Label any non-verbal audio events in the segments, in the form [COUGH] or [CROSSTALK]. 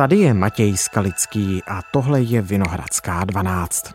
Tady je Matěj Skalický a tohle je Vinohradská 12.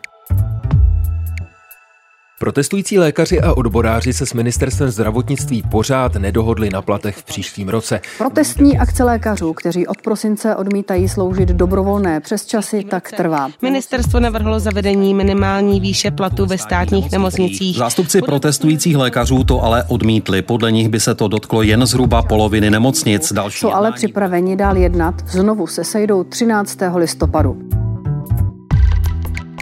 Protestující lékaři a odboráři se s ministerstvem zdravotnictví pořád nedohodli na platech v příštím roce. Protestní akce lékařů, kteří od prosince odmítají sloužit dobrovolné přesčasy, tak trvá. Ministerstvo navrhlo zavedení minimální výše platu ve státních nemocnicích. Zástupci protestujících lékařů to ale odmítli. Podle nich by se to dotklo jen zhruba poloviny nemocnic. Další Jsou ale připraveni dál jednat. Znovu se sejdou 13. listopadu.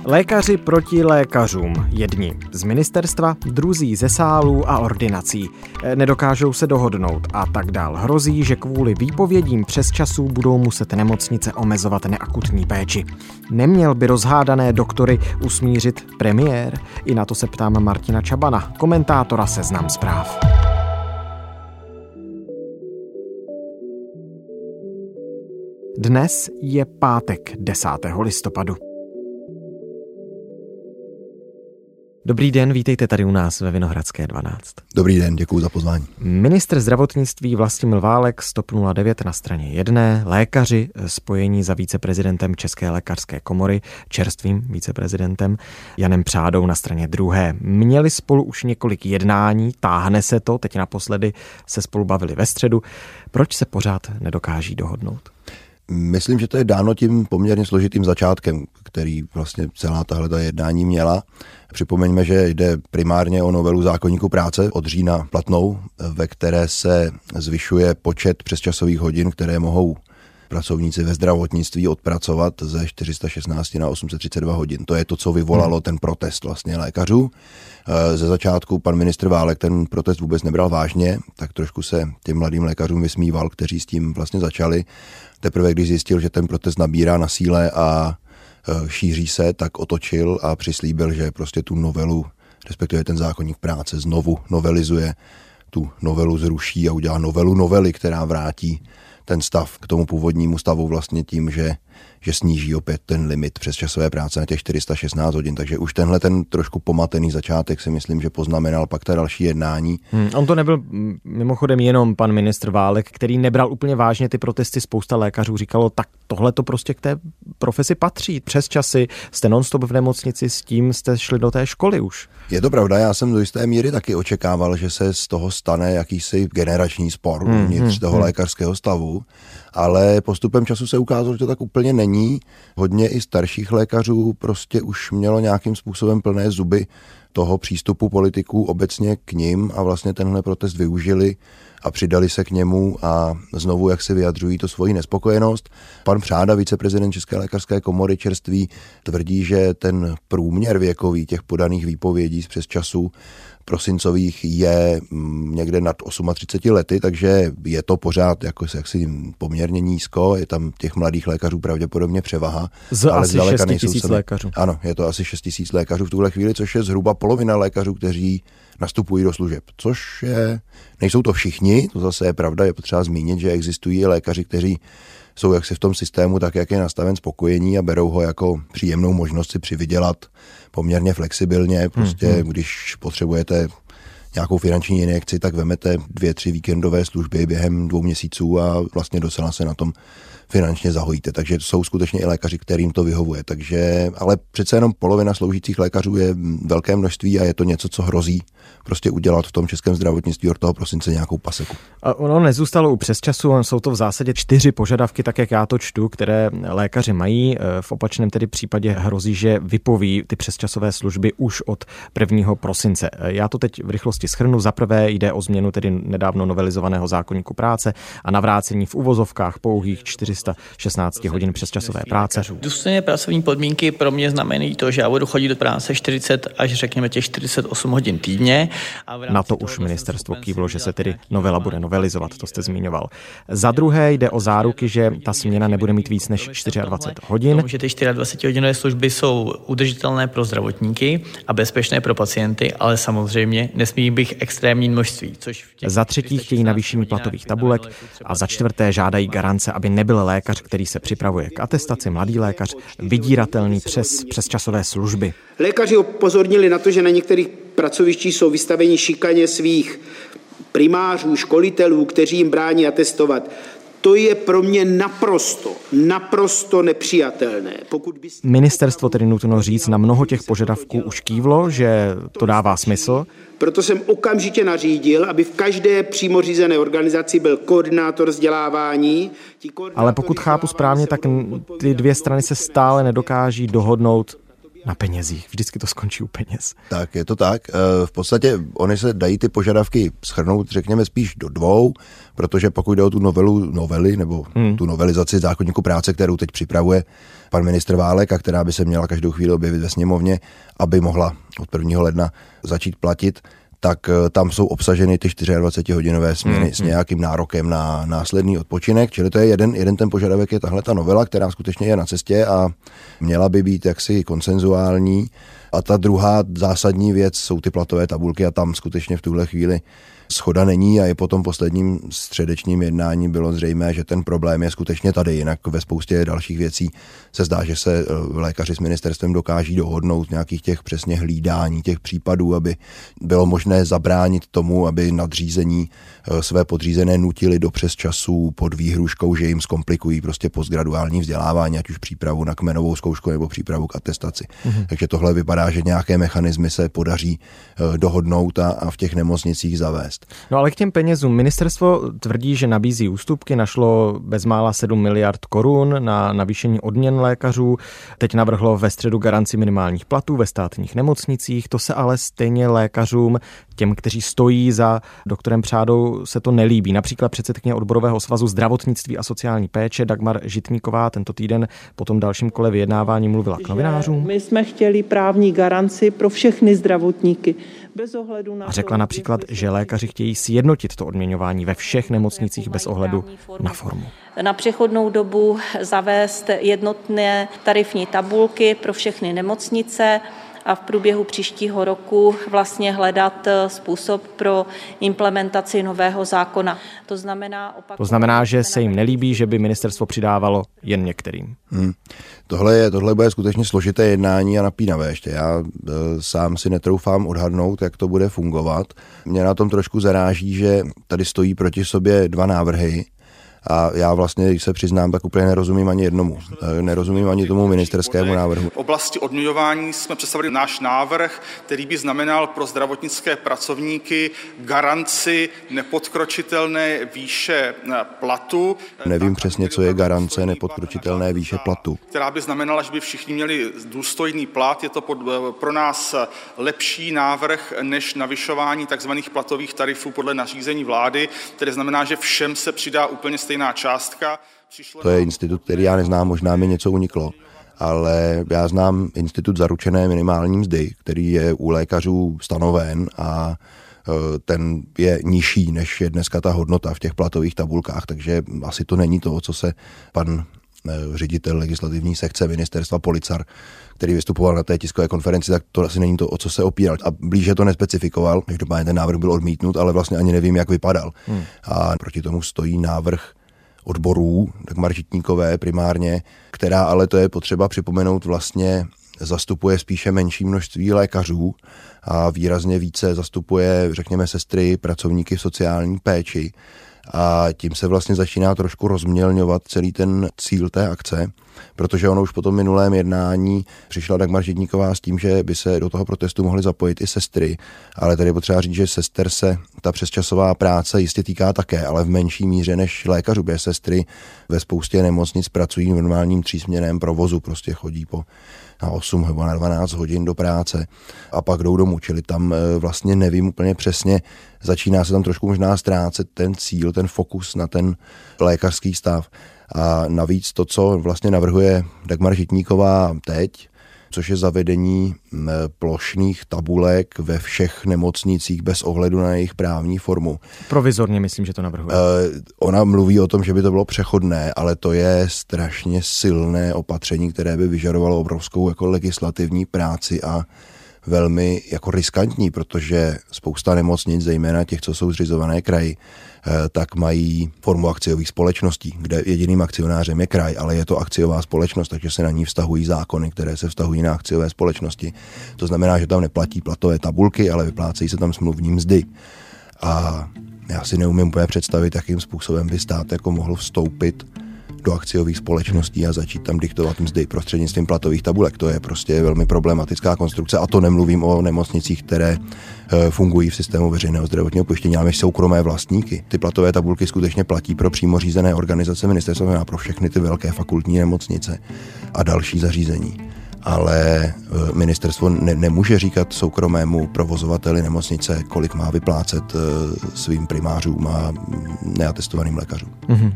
Lékaři proti lékařům. Jedni z ministerstva, druzí ze sálů a ordinací. E, nedokážou se dohodnout a tak dál. Hrozí, že kvůli výpovědím přes časů budou muset nemocnice omezovat neakutní péči. Neměl by rozhádané doktory usmířit premiér? I na to se ptám Martina Čabana, komentátora Seznam zpráv. Dnes je pátek 10. listopadu. Dobrý den, vítejte tady u nás ve Vinohradské 12. Dobrý den, děkuji za pozvání. Ministr zdravotnictví Vlastimil Válek, stop 09 na straně jedné, lékaři spojení za viceprezidentem České lékařské komory, čerstvým viceprezidentem Janem Přádou na straně druhé. Měli spolu už několik jednání, táhne se to, teď naposledy se spolu bavili ve středu. Proč se pořád nedokáží dohodnout? Myslím, že to je dáno tím poměrně složitým začátkem, který vlastně celá tahle jednání měla. Připomeňme, že jde primárně o novelu zákonníku práce od října platnou, ve které se zvyšuje počet přesčasových hodin, které mohou pracovníci ve zdravotnictví odpracovat ze 416 na 832 hodin. To je to, co vyvolalo ten protest vlastně lékařů. Eh, ze začátku pan ministr Válek ten protest vůbec nebral vážně, tak trošku se těm mladým lékařům vysmíval, kteří s tím vlastně začali. Teprve když zjistil, že ten protest nabírá na síle a eh, šíří se, tak otočil a přislíbil, že prostě tu novelu, respektive ten zákonník práce znovu novelizuje, tu novelu zruší a udělá novelu novely, která vrátí ten stav k tomu původnímu stavu vlastně tím, že že sníží opět ten limit přes časové práce na těch 416 hodin. Takže už tenhle ten trošku pomatený začátek si myslím, že poznamenal pak ta další jednání. Hmm, on to nebyl mimochodem jenom pan ministr Válek, který nebral úplně vážně ty protesty. Spousta lékařů říkalo, tak tohle to prostě k té profesi patří. Přes časy jste nonstop v nemocnici, s tím jste šli do té školy už. Je to pravda, já jsem do jisté míry taky očekával, že se z toho stane jakýsi generační spor hmm, uvnitř hmm, toho hmm. lékařského stavu ale postupem času se ukázalo, že to tak úplně není. Hodně i starších lékařů prostě už mělo nějakým způsobem plné zuby toho přístupu politiků obecně k ním a vlastně tenhle protest využili a přidali se k němu a znovu, jak se vyjadřují to svoji nespokojenost. Pan Přáda, viceprezident České lékařské komory čerství, tvrdí, že ten průměr věkový těch podaných výpovědí z přes času prosincových je mm, někde nad 38 lety, takže je to pořád jako jaksi poměrně nízko, je tam těch mladých lékařů pravděpodobně převaha. Z ale asi 6 tisíc lékařů. Ano, je to asi 6 tisíc lékařů v tuhle chvíli, což je zhruba polovina lékařů, kteří nastupují do služeb, což je, nejsou to všichni, to zase je pravda, je potřeba zmínit, že existují lékaři, kteří jsou jaksi v tom systému tak, jak je nastaven spokojení a berou ho jako příjemnou možnost si přivydělat poměrně flexibilně. Prostě hmm, když potřebujete nějakou finanční injekci, tak vemete dvě, tři víkendové služby během dvou měsíců a vlastně docela se na tom finančně zahojíte. Takže jsou skutečně i lékaři, kterým to vyhovuje. Takže, ale přece jenom polovina sloužících lékařů je velké množství a je to něco, co hrozí prostě udělat v tom českém zdravotnictví od toho prosince nějakou paseku. A ono nezůstalo u přesčasu, jsou to v zásadě čtyři požadavky, tak jak já to čtu, které lékaři mají. E, v opačném tedy případě hrozí, že vypoví ty přesčasové služby už od 1. prosince. E, já to teď v rychlosti schrnu. Za prvé jde o změnu tedy nedávno novelizovaného zákonníku práce a navrácení v uvozovkách pouhých 416 hodin přesčasové práce. Důstojné pracovní podmínky pro mě znamenají to, že já budu chodit do práce 40 až řekněme těch 48 hodin týdně na to už ministerstvo kývlo, že se tedy novela bude novelizovat, to jste zmiňoval. Za druhé jde o záruky, že ta směna nebude mít víc než 24 hodin. Že ty 24 hodinové služby jsou udržitelné pro zdravotníky a bezpečné pro pacienty, ale samozřejmě nesmí být extrémní množství. Což za třetí chtějí navýšení platových tabulek a za čtvrté žádají garance, aby nebyl lékař, který se připravuje k atestaci, mladý lékař, vydíratelný přes, přes časové služby. Lékaři upozornili na to, že na některých pracovišti jsou vystaveni šikaně svých primářů, školitelů, kteří jim brání atestovat. To je pro mě naprosto, naprosto nepřijatelné. Pokud by... Ministerstvo tedy nutno říct na mnoho těch požadavků už kývlo, že to dává smysl. Proto jsem okamžitě nařídil, aby v každé přímo řízené organizaci byl koordinátor vzdělávání. Ale pokud chápu správně, tak ty dvě strany se stále nedokáží dohodnout na penězích. Vždycky to skončí u peněz. Tak, je to tak. Eh, v podstatě oni se dají ty požadavky schrnout, řekněme, spíš do dvou, protože pokud jde o tu novelu novely, nebo hmm. tu novelizaci zákonníku práce, kterou teď připravuje pan ministr Válek a která by se měla každou chvíli objevit ve sněmovně, aby mohla od 1. ledna začít platit, tak eh, tam jsou obsaženy ty 24-hodinové směny mm, s nějakým nárokem na následný odpočinek, čili to je jeden, jeden ten požadavek, je tahle ta novela, která skutečně je na cestě a měla by být jaksi konsenzuální. A ta druhá zásadní věc jsou ty platové tabulky a tam skutečně v tuhle chvíli schoda není a i po tom posledním středečním jednání bylo zřejmé, že ten problém je skutečně tady. Jinak ve spoustě dalších věcí se zdá, že se eh, lékaři s ministerstvem dokáží dohodnout nějakých těch přesně hlídání těch případů, aby bylo možné zabránit tomu, aby nadřízení eh, své podřízené nutili do přes časů pod výhruškou, že jim zkomplikují prostě postgraduální vzdělávání, ať už přípravu na kmenovou zkoušku nebo přípravu k atestaci. Mm-hmm. Takže tohle vypadá, že nějaké mechanismy se podaří eh, dohodnout a, a v těch nemocnicích zavést. No ale k těm penězům. Ministerstvo tvrdí, že nabízí ústupky, našlo bezmála 7 miliard korun na navýšení odměn lékařů. Teď navrhlo ve středu garanci minimálních platů ve státních nemocnicích. To se ale stejně lékařům, těm, kteří stojí za doktorem Přádou, se to nelíbí. Například předsedkyně odborového svazu zdravotnictví a sociální péče Dagmar Žitníková tento týden po tom dalším kole vyjednávání mluvila k novinářům. My jsme chtěli právní garanci pro všechny zdravotníky bez ohledu na A řekla například, že lékaři chtějí sjednotit to odměňování ve všech nemocnicích bez ohledu na formu. Na přechodnou dobu zavést jednotné tarifní tabulky pro všechny nemocnice, a v průběhu příštího roku vlastně hledat eh, způsob pro implementaci nového zákona. To znamená, opak... to znamená že se jim nelíbí, že by ministerstvo přidávalo jen některým. Hmm. Tohle, je, tohle bude skutečně složité jednání a napínavé ještě. Já e, sám si netroufám odhadnout, jak to bude fungovat. Mě na tom trošku zaráží, že tady stojí proti sobě dva návrhy a já vlastně, když se přiznám, tak úplně nerozumím ani jednomu. Eh, nerozumím ani tomu ministerskému návrhu. V oblasti odměňování jsme představili náš návrh, který by znamenal pro zdravotnické pracovníky garanci nepodkročitelné výše eh, platu. Nevím přesně, co je garance nepodkročitelné výše platu. Která by znamenala, že by všichni měli důstojný plat. Je to pod, eh, pro nás lepší návrh než navyšování tzv. platových tarifů podle nařízení vlády, které znamená, že všem se přidá úplně stejný stejná částka. To je institut, který já neznám, možná mi něco uniklo, ale já znám institut zaručené minimální mzdy, který je u lékařů stanoven a e, ten je nižší, než je dneska ta hodnota v těch platových tabulkách, takže asi to není to, co se pan e, ředitel legislativní sekce ministerstva Policar, který vystupoval na té tiskové konferenci, tak to asi není to, o co se opíral. A blíže to nespecifikoval, každopádně ten návrh byl odmítnut, ale vlastně ani nevím, jak vypadal. Hmm. A proti tomu stojí návrh odborů, tak Maržitníkové primárně, která ale to je potřeba připomenout vlastně zastupuje spíše menší množství lékařů a výrazně více zastupuje, řekněme, sestry, pracovníky v sociální péči. A tím se vlastně začíná trošku rozmělňovat celý ten cíl té akce, protože ono už po tom minulém jednání přišla Dagmar Židníková s tím, že by se do toho protestu mohly zapojit i sestry, ale tady potřeba říct, že sester se ta přesčasová práce jistě týká také, ale v menší míře než lékařů, protože sestry ve spoustě nemocnic pracují v normálním třísměném provozu, prostě chodí po na 8 nebo na 12 hodin do práce a pak jdou domů. Čili tam e, vlastně nevím úplně přesně, začíná se tam trošku možná ztrácet ten cíl, ten fokus na ten lékařský stav. A navíc to, co vlastně navrhuje Dagmar Žitníková teď, což je zavedení plošných tabulek ve všech nemocnicích bez ohledu na jejich právní formu. Provizorně myslím, že to navrhuje. Uh, ona mluví o tom, že by to bylo přechodné, ale to je strašně silné opatření, které by vyžadovalo obrovskou jako legislativní práci a velmi jako riskantní, protože spousta nemocnic, zejména těch, co jsou zřizované kraji, eh, tak mají formu akciových společností, kde jediným akcionářem je kraj, ale je to akciová společnost, takže se na ní vztahují zákony, které se vztahují na akciové společnosti. To znamená, že tam neplatí platové tabulky, ale vyplácejí se tam smluvní mzdy. A Já si neumím úplně představit, jakým způsobem by stát jako mohl vstoupit do akciových společností a začít tam diktovat mzdy prostřednictvím platových tabulek. To je prostě velmi problematická konstrukce a to nemluvím o nemocnicích, které eh, fungují v systému veřejného zdravotního pojištění, ale soukromé vlastníky. Ty platové tabulky skutečně platí pro přímo řízené organizace ministerstva, pro všechny ty velké fakultní nemocnice a další zařízení ale eh, ministerstvo ne, nemůže říkat soukromému provozovateli nemocnice, kolik má vyplácet eh, svým primářům a neatestovaným lékařům. Mm-hmm.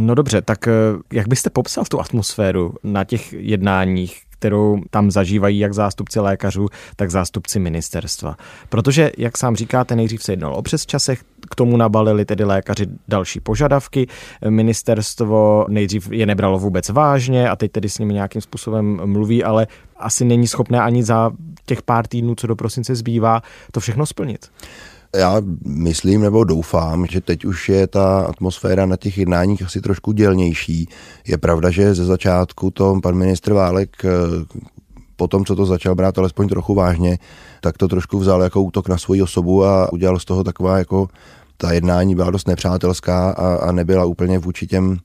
No dobře, tak eh, jak byste popsal tu atmosféru na těch jednáních, kterou tam zažívají jak zástupci lékařů, tak zástupci ministerstva. Protože, jak sám říkáte, nejdřív se jednalo o přesčasech, k tomu nabalili tedy lékaři další požadavky, ministerstvo nejdřív je nebralo vůbec vážně a teď tedy s nimi nějakým způsobem mluví, ale asi není schopné ani za těch pár týdnů, co do prosince zbývá, to všechno splnit. Já myslím nebo doufám, že teď už je ta atmosféra na těch jednáních asi trošku dělnější. Je pravda, že ze začátku to pan ministr Válek eh, po tom, co to začal brát alespoň trochu vážně, tak to trošku vzal jako útok na svoji osobu a udělal z toho taková jako ta jednání byla dost nepřátelská a, a nebyla úplně vůči těm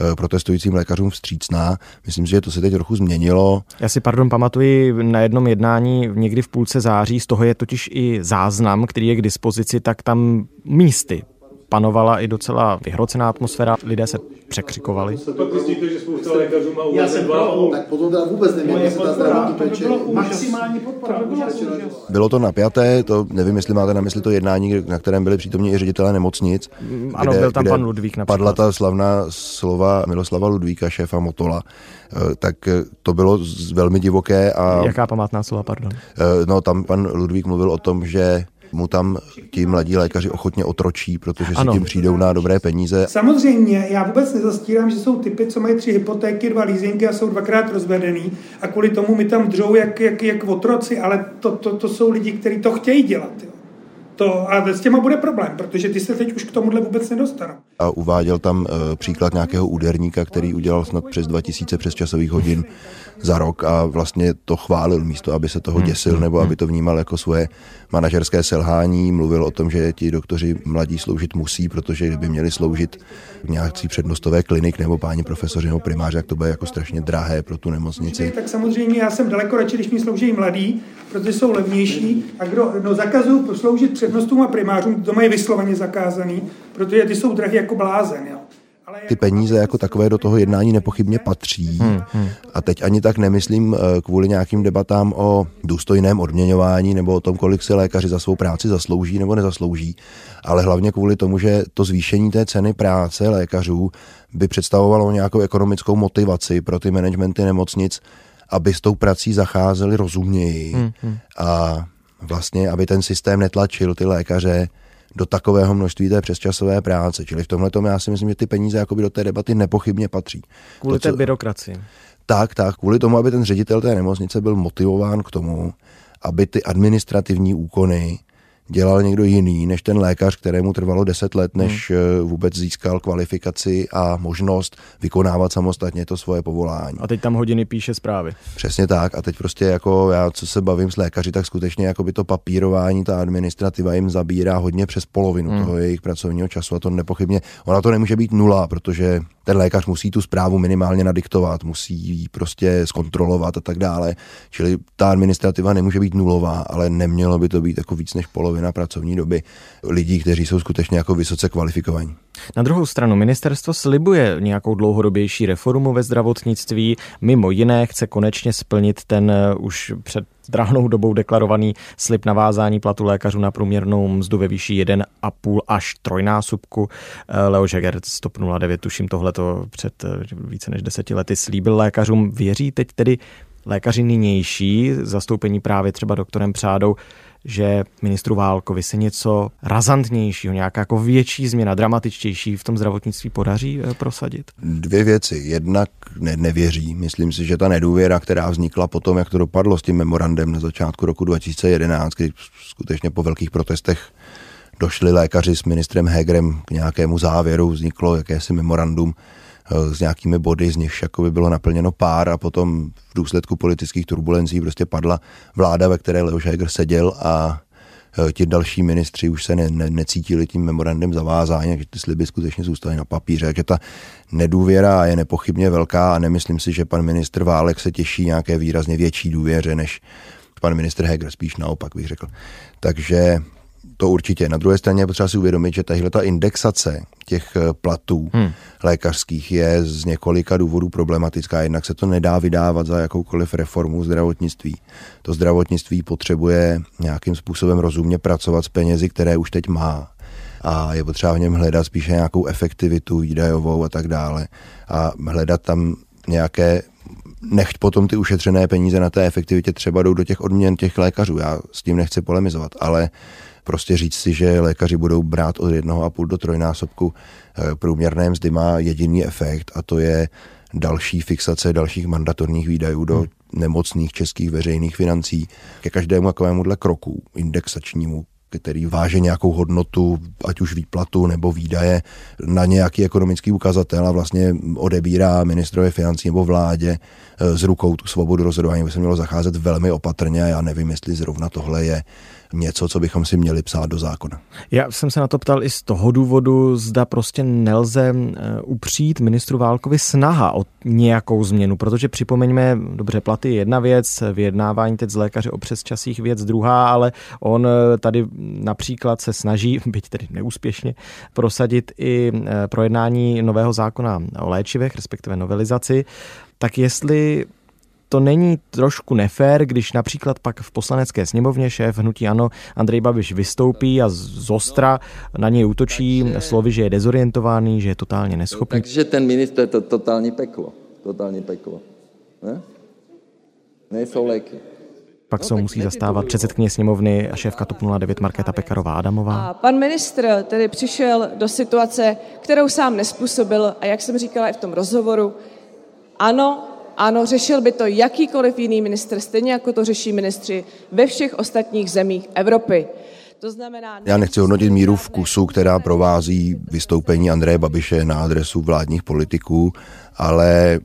Eh, protestujícím lékařům vstřícná. Myslím si, že to se teď trochu změnilo. Já si, pardon, pamatuji na jednom jednání někdy v půlce září, z toho je totiž i záznam, který je k dispozici, tak tam místy panovala i docela vyhrocená atmosféra, lidé se překřikovali. Já jsem pro, tak potom teda vůbec nevím, jestli ta zdravotní péče maximální podpora. Bylo to napjaté, to nevím, jestli máte na mysli to jednání, na kterém byli přítomní i ředitelé nemocnic. Mm, ano, kde, byl tam pan Ludvík například. Padla ta slavná slova Miloslava Ludvíka, šéfa Motola, eh, tak eh, to bylo velmi divoké. A, Jaká památná slova, pardon? Eh, no, tam pan Ludvík mluvil o tom, že mu tam ti mladí lékaři ochotně otročí, protože ano. si tím přijdou na dobré peníze. Samozřejmě, já vůbec nezastírám, že jsou typy, co mají tři hypotéky, dva leasingy a jsou dvakrát rozvedený a kvůli tomu mi tam dřou jak, jak, jak otroci, ale to, to, to jsou lidi, kteří to chtějí dělat. Jo. To, a s těma bude problém, protože ty se teď už k tomuhle vůbec nedostanou. A uváděl tam uh, příklad nějakého úderníka, který udělal snad přes 2000 přesčasových hodin za rok a vlastně to chválil místo, aby se toho hmm, děsil nebo aby hmm. to vnímal jako svoje manažerské selhání. Mluvil o tom, že ti doktoři mladí sloužit musí, protože kdyby měli sloužit v nějaký přednostové klinik nebo páni profesoři nebo primáři, jak to bude jako strašně drahé pro tu nemocnici. Tak samozřejmě já jsem daleko radši, když mi slouží mladí, protože jsou levnější. A kdo no, zakazují sloužit přednostům a primářům, to mají vysloveně zakázaný, protože ty jsou drahé jako blázen. Jo ty peníze jako takové do toho jednání nepochybně patří. Hmm, hmm. A teď ani tak nemyslím eh, kvůli nějakým debatám o důstojném odměňování nebo o tom, kolik se lékaři za svou práci zaslouží nebo nezaslouží, ale hlavně kvůli tomu, že to zvýšení té ceny práce lékařů by představovalo nějakou ekonomickou motivaci pro ty managementy nemocnic, aby s tou prací zacházeli rozumněji hmm, hmm. a vlastně, aby ten systém netlačil ty lékaře do takového množství té přesčasové práce. Čili v tomhle tom já si myslím, že ty peníze jakoby do té debaty nepochybně patří. Kvůli to, co... té byrokracii. Tak, tak, kvůli tomu, aby ten ředitel té nemocnice byl motivován k tomu, aby ty administrativní úkony dělal někdo jiný než ten lékař, kterému trvalo 10 let, než hmm. vůbec získal kvalifikaci a možnost vykonávat samostatně to svoje povolání. A teď tam hodiny píše zprávy. Přesně tak. A teď prostě jako já, co se bavím s lékaři, tak skutečně jako by to papírování, ta administrativa jim zabírá hodně přes polovinu hmm. toho jejich pracovního času a to nepochybně, ona to nemůže být nula, protože ten lékař musí tu zprávu minimálně nadiktovat, musí ji prostě zkontrolovat a tak dále. Čili ta administrativa nemůže být nulová, ale nemělo by to být jako víc než polovina pracovní doby lidí, kteří jsou skutečně jako vysoce kvalifikovaní. Na druhou stranu ministerstvo slibuje nějakou dlouhodobější reformu ve zdravotnictví. Mimo jiné chce konečně splnit ten eh, už před drahnou dobou deklarovaný slib navázání platu lékařů na průměrnou mzdu ve výši 1,5 až trojnásobku. Eh, Leo Žeger z TOP 09, tuším tohleto před eh, více než deseti lety slíbil lékařům. Věří teď tedy lékaři nynější, zastoupení právě třeba doktorem Přádou, že ministru Válkovi se něco razantnějšího, nějaká jako větší změna, dramatičtější v tom zdravotnictví podaří eh, prosadit? Dvě věci. Jednak ne, nevěří. Myslím si, že ta nedůvěra, která vznikla potom, jak to dopadlo s tím memorandem na začátku roku 2011, kdy skutečně po velkých protestech došli lékaři s ministrem Hegerem k nějakému závěru, vzniklo jakési memorandum, s nějakými body, z nich jako by bylo naplněno pár a potom v důsledku politických turbulencí prostě padla vláda, ve které Leoš Heger seděl a Eh, ti další ministři už se ne, ne, necítili tím memorandem zavázání, že ty sliby skutečně zůstaly na papíře, takže ta nedůvěra je nepochybně velká a nemyslím si, že pan ministr Válek se těší nějaké výrazně větší důvěře než pan ministr Heger, spíš naopak bych řekl. Takže to určitě. Na druhé straně je potřeba si uvědomit, že tahle ta indexace těch eh, platů hmm. lékařských je z několika důvodů problematická. Jednak se to nedá vydávat za jakoukoliv reformu zdravotnictví. To zdravotnictví potřebuje nějakým způsobem rozumně pracovat s penězi, které už teď má a je potřeba v něm hledat spíše nějakou efektivitu výdajovou a tak dále a hledat tam nějaké nechť potom ty ušetřené peníze na té efektivitě třeba jdou do těch odměn těch lékařů. Já s tím nechci polemizovat, ale prostě říct si, že lékaři budou brát od jednoho a půl do trojnásobku eh, průměrné mzdy má jediný efekt a to je další fixace dalších mandatorních výdajů do hmm. nemocných českých veřejných financí. Ke každému takovémuhle kroku indexačnímu který váže nějakou hodnotu, ať už výplatu nebo výdaje na nějaký ekonomický ukazatel a vlastně odebírá ministrovi financí nebo vládě eh, z rukou tu svobodu rozhodování, by se mělo zacházet velmi opatrně a já nevím, jestli zrovna tohle je něco, co bychom si měli psát do zákona. Já jsem se na to ptal i z toho důvodu, zda prostě nelze eh, upřít ministru Válkovi snaha o nějakou změnu, protože připomeňme, dobře, platy je jedna věc, vyjednávání teď z lékaře o přesčasích věc druhá, ale on eh, tady například se snaží, [LAUGHS] byť tedy neúspěšně, prosadit i eh, projednání nového zákona o léčivech, respektive novelizaci. Tak jestli to není trošku nefér, když například pak v poslanecké sněmovně šéf hnutí Ano Andrej Babiš vystoupí a z ostra na něj útočí takže... slovy, že je dezorientovaný, že je totálně neschopný. Takže ten ministr je to totální peklo. Totální peklo. Ne? Nejsou léky. Pak se no, musí zastávat předsedkyně sněmovny a šéfka TOP 09 Markéta Pekarová Adamová. A pan ministr tedy přišel do situace, kterou sám nespůsobil a jak jsem říkala i v tom rozhovoru, ano, ano, řešil by to jakýkoliv jiný ministr, stejně jako to řeší ministři ve všech ostatních zemích Evropy. To znamená, Já nechci hodnotit míru vkusu, která provází vystoupení Andreje Babiše na adresu vládních politiků, ale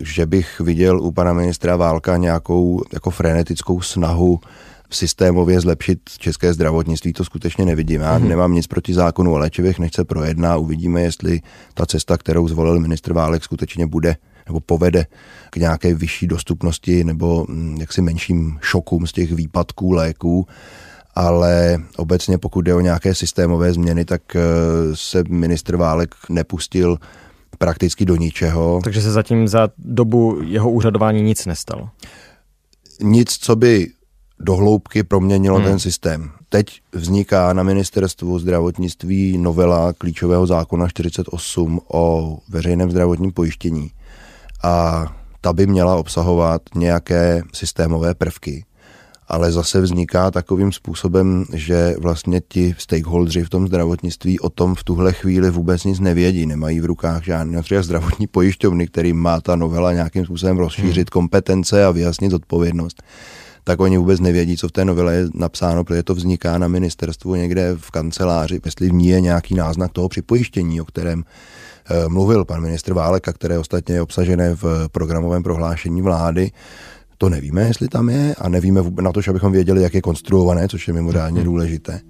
že bych viděl u pana ministra Válka nějakou jako frenetickou snahu systémově zlepšit české zdravotnictví, to skutečně nevidím. Já mm-hmm. nemám nic proti zákonu o léčivech, nechce projedná, uvidíme, jestli ta cesta, kterou zvolil ministr Válek, skutečně bude nebo povede k nějaké vyšší dostupnosti nebo mm, jaksi menším šokům z těch výpadků léků ale obecně pokud jde o nějaké systémové změny, tak eh, se ministr Válek nepustil prakticky do ničeho. Takže se zatím za dobu jeho úřadování nic nestalo? Nic, co by dohloubky proměnilo hmm. ten systém. Teď vzniká na ministerstvu zdravotnictví novela klíčového zákona 48 o veřejném zdravotním pojištění a ta by měla obsahovat nějaké systémové prvky. Ale zase vzniká takovým způsobem, že vlastně ti stakeholdři v tom zdravotnictví o tom v tuhle chvíli vůbec nic nevědí, nemají v rukách žádné například zdravotní pojišťovny, kterým má ta novela nějakým způsobem rozšířit hmm. kompetence a vyjasnit odpovědnost tak oni vůbec nevědí, co v té novele je napsáno, protože to vzniká na ministerstvu někde v kanceláři, jestli v ní je nějaký náznak toho připojištění, o kterém mluvil pan ministr Válek, a které ostatně je obsažené v programovém prohlášení vlády. To nevíme, jestli tam je a nevíme na to, že abychom věděli, jak je konstruované, což je mimořádně mhm. důležité.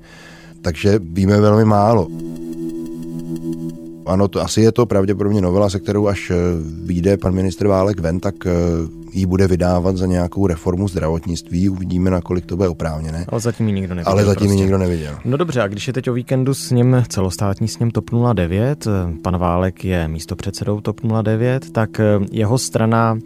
Takže víme velmi málo. Ano, to asi je to pravděpodobně novela, se kterou až eh, vyjde pan ministr Válek ven, tak eh, ji bude vydávat za nějakou reformu zdravotnictví. Uvidíme, nakolik to bude oprávněné. Ale zatím ji nikdo neviděl. Ale zatím prostě. ji nikdo neviděl. No dobře, a když je teď o víkendu s ním celostátní sněm TOP 09, eh, pan Válek je místopředsedou TOP 09, tak jeho strana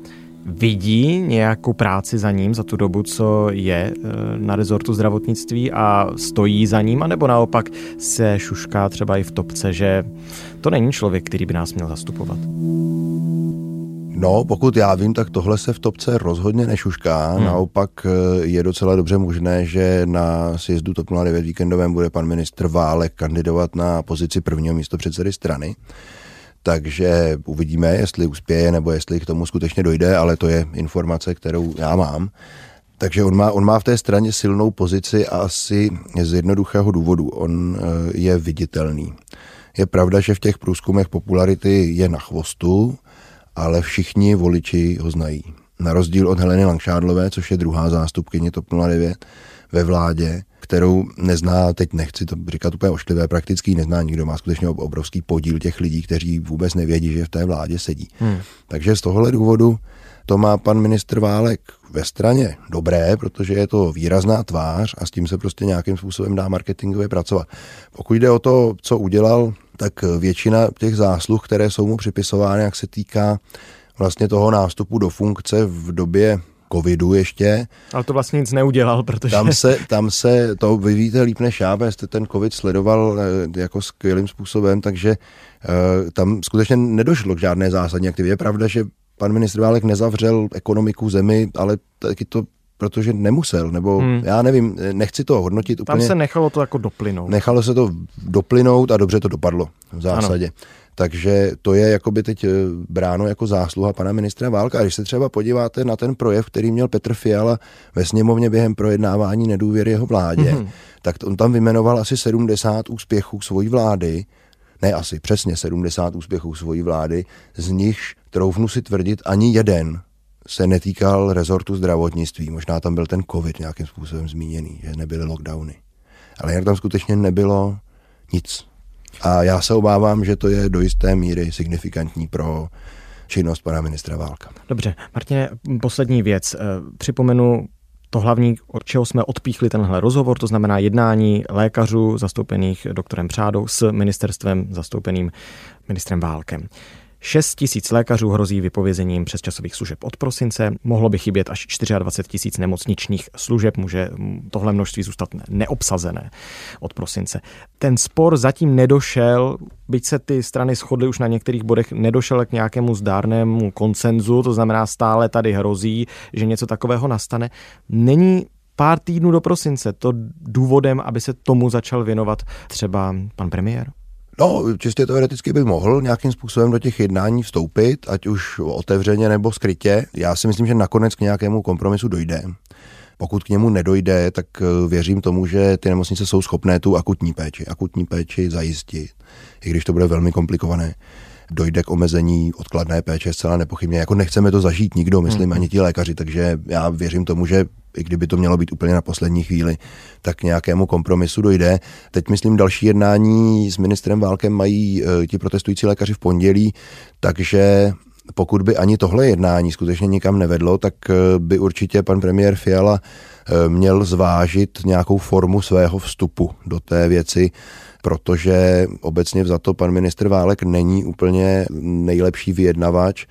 vidí nějakou práci za ním za tu dobu, co je eh, na rezortu zdravotnictví a stojí za ním, anebo naopak se šušká třeba i v topce, že to není člověk, který by nás měl zastupovat? No, pokud já vím, tak tohle se v topce rozhodně nešušká. Hmm. Naopak eh, je docela dobře možné, že na sjezdu TOP 09 víkendovém bude pan ministr Válek kandidovat na pozici prvního místo předsedy strany takže uvidíme, jestli uspěje nebo jestli k tomu skutečně dojde, ale to je informace, kterou já mám. Takže on má, on má v té straně silnou pozici a asi z jednoduchého důvodu. On eh, je viditelný. Je pravda, že v těch průzkumech popularity je na chvostu, ale všichni voliči ho znají. Na rozdíl od Heleny Langšádlové, což je druhá zástupkyně TOP 09 ve vládě, kterou nezná, teď nechci to říkat úplně ošklivé, prakticky nezná nikdo, má skutečně obrovský podíl těch lidí, kteří vůbec nevědí, že v té vládě sedí. Hmm. Takže z tohohle důvodu to má pan ministr Válek ve straně dobré, protože je to výrazná tvář a s tím se prostě nějakým způsobem dá marketingově pracovat. Pokud jde o to, co udělal, tak většina těch zásluh, které jsou mu připisovány, jak se týká vlastně toho nástupu do funkce v době covidu ještě. Ale to vlastně nic neudělal, protože... Tam se, tam se to vy víte líp než já, jste ten covid sledoval eh, jako skvělým způsobem, takže uh, tam skutečně nedošlo k žádné zásadní aktivitě. Je pravda, že pan ministr Válek nezavřel ekonomiku zemi, ale taky to protože nemusel, nebo hmm. já nevím, nechci to hodnotit úplně. Tam se nechalo to jako doplynout. Nechalo se to doplynout a dobře to dopadlo v zásadě. Ano. Takže to je jakoby teď eh, bráno jako zásluha pana ministra Válka. A když se třeba podíváte na ten projev, který měl Petr Fiala ve sněmovně během projednávání nedůvěry jeho vládě, mm-hmm. tak on tam vymenoval asi 70 úspěchů svojí vlády, ne asi přesně 70 úspěchů svojí vlády, z nichž, troufnu si tvrdit, ani jeden se netýkal rezortu zdravotnictví. Možná tam byl ten covid nějakým způsobem zmíněný, že nebyly lockdowny. Ale jinak tam skutečně nebylo nic. A já se obávám, že to je do jisté míry signifikantní pro činnost pana ministra Válka. Dobře, Martine, poslední věc. Eh, připomenu to hlavní, od čeho jsme odpíchli tenhle rozhovor, to znamená jednání lékařů zastoupených doktorem Přádou s ministerstvem zastoupeným ministrem Válkem. 6 tisíc lékařů hrozí vypovězením přesčasových služeb od prosince. Mohlo by chybět až 24 tisíc nemocničních služeb. Může tohle množství zůstat neobsazené od prosince. Ten spor zatím nedošel, byť se ty strany shodly už na některých bodech, nedošel k nějakému zdárnému koncenzu, to znamená stále tady hrozí, že něco takového nastane. Není pár týdnů do prosince to důvodem, aby se tomu začal věnovat třeba pan premiér? No, čistě teoreticky by mohl nějakým způsobem do těch jednání vstoupit, ať už otevřeně nebo skrytě. Já si myslím, že nakonec k nějakému kompromisu dojde. Pokud k němu nedojde, tak eh, věřím tomu, že ty nemocnice jsou schopné tu akutní péči, akutní péči zajistit, i když to bude velmi komplikované dojde k omezení odkladné péče zcela nepochybně. Jako nechceme to zažít nikdo, myslím, mm. ani ti lékaři, takže já věřím tomu, že i kdyby to mělo být úplně na poslední chvíli, tak nějakému kompromisu dojde. Teď myslím další jednání s ministrem Válkem mají e, ti protestující lékaři v pondělí, takže pokud by ani tohle jednání skutečně nikam nevedlo, tak e, by určitě pan premiér Fiala e, měl zvážit nějakou formu svého vstupu do té věci, protože obecně za to pan ministr Válek není úplně nejlepší vyjednavač,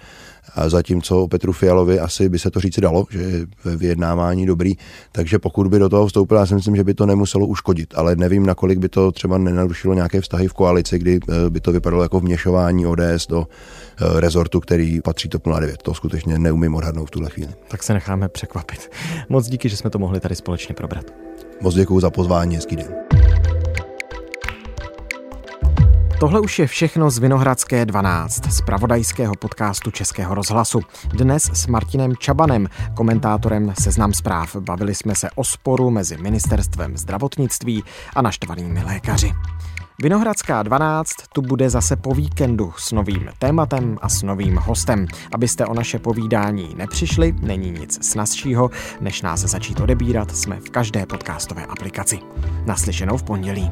zatímco o Petru Fialovi asi by se to říci dalo, že je ve vyjednávání dobrý, takže pokud by do toho vstoupil, já si myslím, že by to nemuselo uškodit, ale nevím, nakolik by to třeba nenarušilo nějaké vztahy v koalici, kdy eh, by to vypadalo jako vměšování ODS do eh, rezortu, který patří TOP 09. To skutečně neumím odhadnout v tuhle chvíli. Tak se necháme překvapit. Moc díky, že jsme to mohli tady společně probrat. Moc děkuji za pozvání, hezký den. Tohle už je všechno z Vinohradské 12, z pravodajského podcastu Českého rozhlasu. Dnes s Martinem Čabanem, komentátorem Seznam zpráv. Bavili jsme se o sporu mezi ministerstvem zdravotnictví a naštvanými lékaři. Vinohradská 12 tu bude zase po víkendu s novým tématem a s novým hostem. Abyste o naše povídání nepřišli, není nic snazšího, než nás začít odebírat, jsme v každé podcastové aplikaci. Naslyšenou v pondělí.